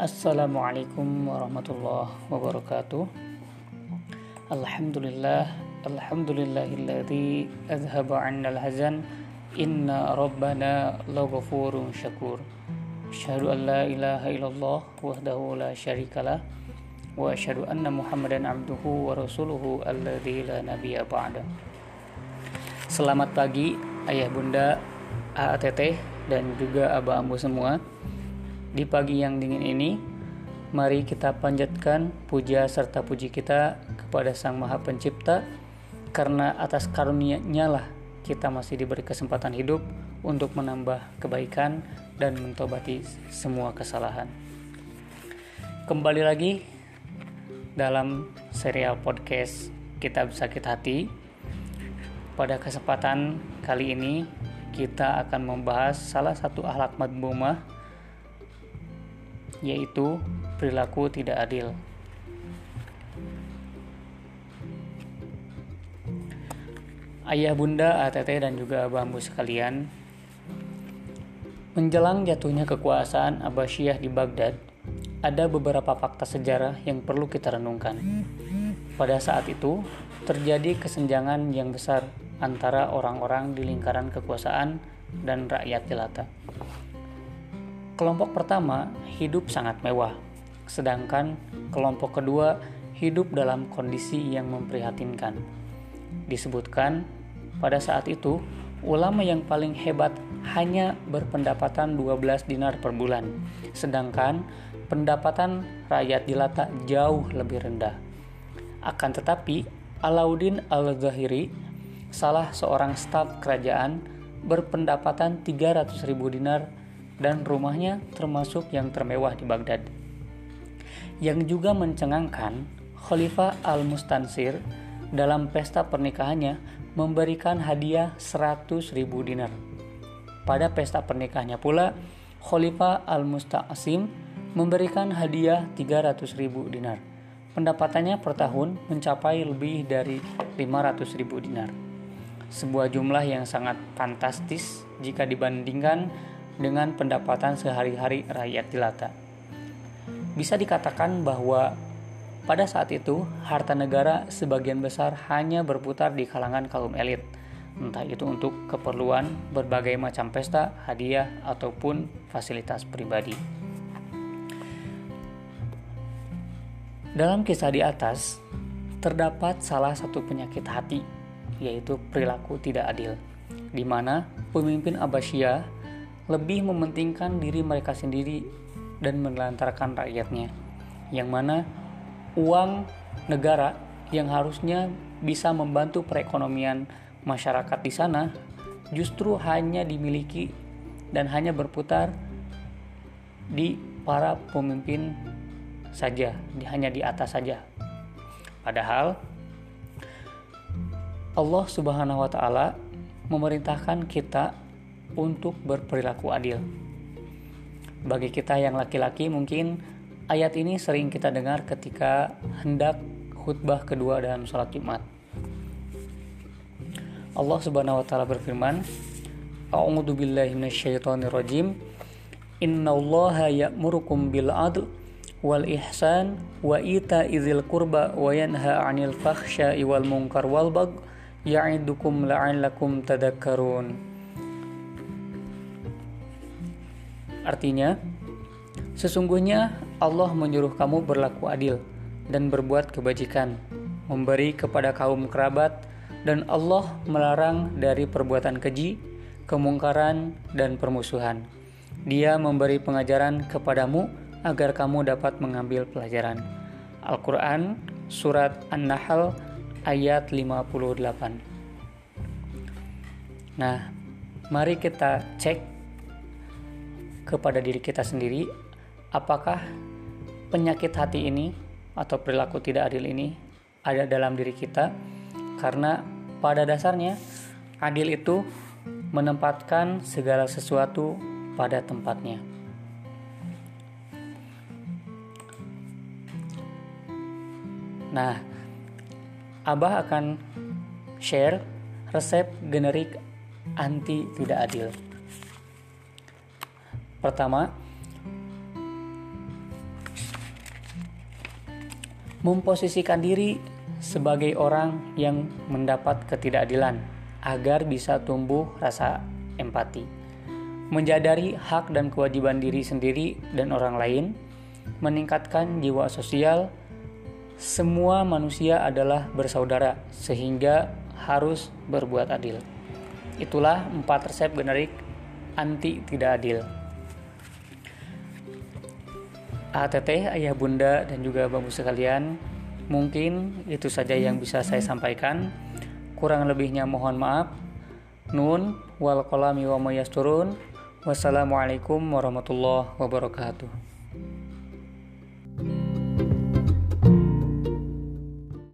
Assalamualaikum warahmatullahi wabarakatuh. Alhamdulillah Alhamdulillahilladzi azhaba annal hazan. Inna rabbana laghafurun syakur. Asyhadu an la ilaha illallah wahdahu la syarikalah. Wa asyhadu anna muhammadan abduhu wa rasuluhu alladzi la nabiyya ba'da. Selamat pagi ayah bunda AATT dan juga abah ambu semua di pagi yang dingin ini, mari kita panjatkan puja serta puji kita kepada Sang Maha Pencipta karena atas karunia-Nya lah kita masih diberi kesempatan hidup untuk menambah kebaikan dan mentobati semua kesalahan. Kembali lagi dalam serial podcast Kitab Sakit Hati. Pada kesempatan kali ini kita akan membahas salah satu akhlak madmumah yaitu perilaku tidak adil. Ayah bunda ATT dan juga bambu sekalian, menjelang jatuhnya kekuasaan Abbasiyah di Baghdad, ada beberapa fakta sejarah yang perlu kita renungkan. Pada saat itu, terjadi kesenjangan yang besar antara orang-orang di lingkaran kekuasaan dan rakyat jelata. Kelompok pertama hidup sangat mewah, sedangkan kelompok kedua hidup dalam kondisi yang memprihatinkan. Disebutkan pada saat itu, ulama yang paling hebat hanya berpendapatan 12 dinar per bulan, sedangkan pendapatan rakyat jelata jauh lebih rendah. Akan tetapi, Alauddin Al-Zahiri, salah seorang staf kerajaan, berpendapatan 300 ribu dinar dan rumahnya termasuk yang termewah di Baghdad. Yang juga mencengangkan, Khalifah Al-Mustansir dalam pesta pernikahannya memberikan hadiah 100 ribu dinar. Pada pesta pernikahannya pula, Khalifah Al-Musta'asim memberikan hadiah 300 ribu dinar. Pendapatannya per tahun mencapai lebih dari 500 ribu dinar. Sebuah jumlah yang sangat fantastis jika dibandingkan dengan pendapatan sehari-hari rakyat jelata. Bisa dikatakan bahwa pada saat itu harta negara sebagian besar hanya berputar di kalangan kaum elit, entah itu untuk keperluan berbagai macam pesta, hadiah, ataupun fasilitas pribadi. Dalam kisah di atas, terdapat salah satu penyakit hati, yaitu perilaku tidak adil, di mana pemimpin Abbasiyah lebih mementingkan diri mereka sendiri dan menelantarkan rakyatnya, yang mana uang negara yang harusnya bisa membantu perekonomian masyarakat di sana justru hanya dimiliki dan hanya berputar di para pemimpin saja, hanya di atas saja. Padahal Allah Subhanahu wa taala memerintahkan kita untuk berperilaku adil. Bagi kita yang laki-laki mungkin ayat ini sering kita dengar ketika hendak khutbah kedua dalam sholat Jumat. Allah Subhanahu wa taala berfirman, A'udzu billahi minasyaitonir rajim. Innallaha ya'murukum bil 'adl wal ihsan wa ita'izil qurba wa yanha 'anil fakhsya'i wal munkar wal bagh ya'idukum la'allakum tadhakkarun. Artinya, sesungguhnya Allah menyuruh kamu berlaku adil dan berbuat kebajikan, memberi kepada kaum kerabat, dan Allah melarang dari perbuatan keji, kemungkaran, dan permusuhan. Dia memberi pengajaran kepadamu agar kamu dapat mengambil pelajaran. Al-Quran Surat An-Nahl ayat 58 Nah, mari kita cek kepada diri kita sendiri apakah penyakit hati ini atau perilaku tidak adil ini ada dalam diri kita karena pada dasarnya adil itu menempatkan segala sesuatu pada tempatnya. Nah, Abah akan share resep generik anti tidak adil. Pertama, memposisikan diri sebagai orang yang mendapat ketidakadilan agar bisa tumbuh rasa empati, menjadari hak dan kewajiban diri sendiri dan orang lain, meningkatkan jiwa sosial. Semua manusia adalah bersaudara, sehingga harus berbuat adil. Itulah empat resep generik anti tidak adil. ATT, ayah bunda dan juga bapak sekalian, mungkin itu saja yang bisa saya sampaikan. Kurang lebihnya mohon maaf. Nun wal kolami wa mayasturun. Wassalamualaikum warahmatullahi wabarakatuh.